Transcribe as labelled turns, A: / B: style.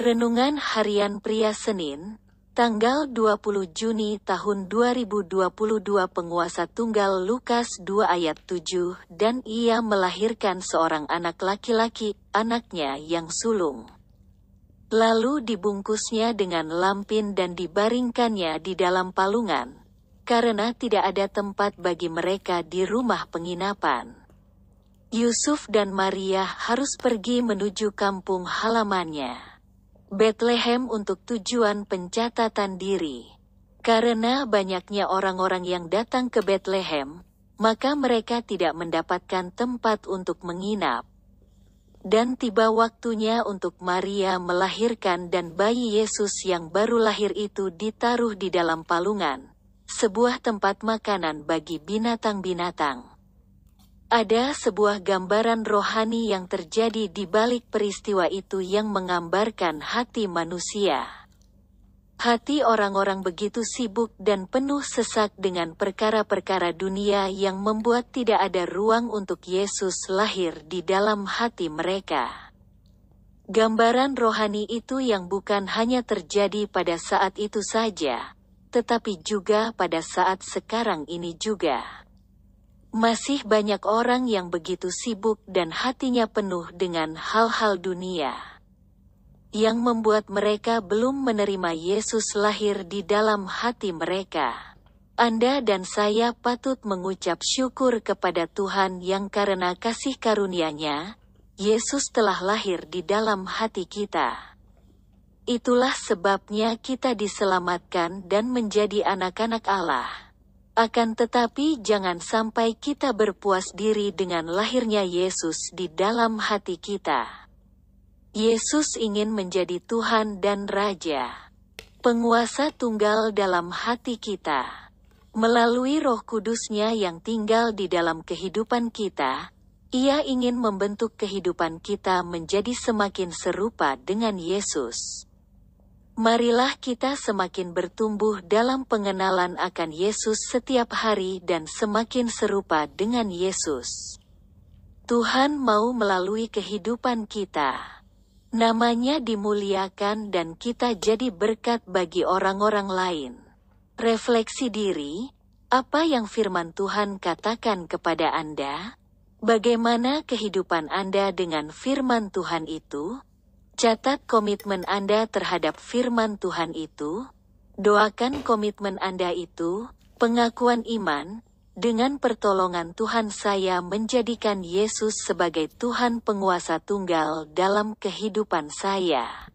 A: Renungan Harian Pria Senin, tanggal 20 Juni tahun 2022 Penguasa Tunggal Lukas 2 ayat 7 dan ia melahirkan seorang anak laki-laki, anaknya yang sulung. Lalu dibungkusnya dengan lampin dan dibaringkannya di dalam palungan, karena tidak ada tempat bagi mereka di rumah penginapan. Yusuf dan Maria harus pergi menuju kampung halamannya. Bethlehem untuk tujuan pencatatan diri. Karena banyaknya orang-orang yang datang ke Bethlehem, maka mereka tidak mendapatkan tempat untuk menginap. Dan tiba waktunya untuk Maria melahirkan dan bayi Yesus yang baru lahir itu ditaruh di dalam palungan, sebuah tempat makanan bagi binatang-binatang. Ada sebuah gambaran rohani yang terjadi di balik peristiwa itu yang menggambarkan hati manusia. Hati orang-orang begitu sibuk dan penuh sesak dengan perkara-perkara dunia yang membuat tidak ada ruang untuk Yesus lahir di dalam hati mereka. Gambaran rohani itu yang bukan hanya terjadi pada saat itu saja, tetapi juga pada saat sekarang ini juga. Masih banyak orang yang begitu sibuk dan hatinya penuh dengan hal-hal dunia. Yang membuat mereka belum menerima Yesus lahir di dalam hati mereka. Anda dan saya patut mengucap syukur kepada Tuhan yang karena kasih karunia-Nya, Yesus telah lahir di dalam hati kita. Itulah sebabnya kita diselamatkan dan menjadi anak-anak Allah. Akan tetapi jangan sampai kita berpuas diri dengan lahirnya Yesus di dalam hati kita. Yesus ingin menjadi Tuhan dan Raja. Penguasa tunggal dalam hati kita. Melalui roh kudusnya yang tinggal di dalam kehidupan kita, ia ingin membentuk kehidupan kita menjadi semakin serupa dengan Yesus. Marilah kita semakin bertumbuh dalam pengenalan akan Yesus setiap hari dan semakin serupa dengan Yesus. Tuhan mau melalui kehidupan kita. Namanya dimuliakan dan kita jadi berkat bagi orang-orang lain. Refleksi diri, apa yang firman Tuhan katakan kepada Anda? Bagaimana kehidupan Anda dengan firman Tuhan itu? Catat komitmen Anda terhadap firman Tuhan itu, doakan komitmen Anda itu, pengakuan iman, dengan pertolongan Tuhan saya menjadikan Yesus sebagai Tuhan penguasa tunggal dalam kehidupan saya.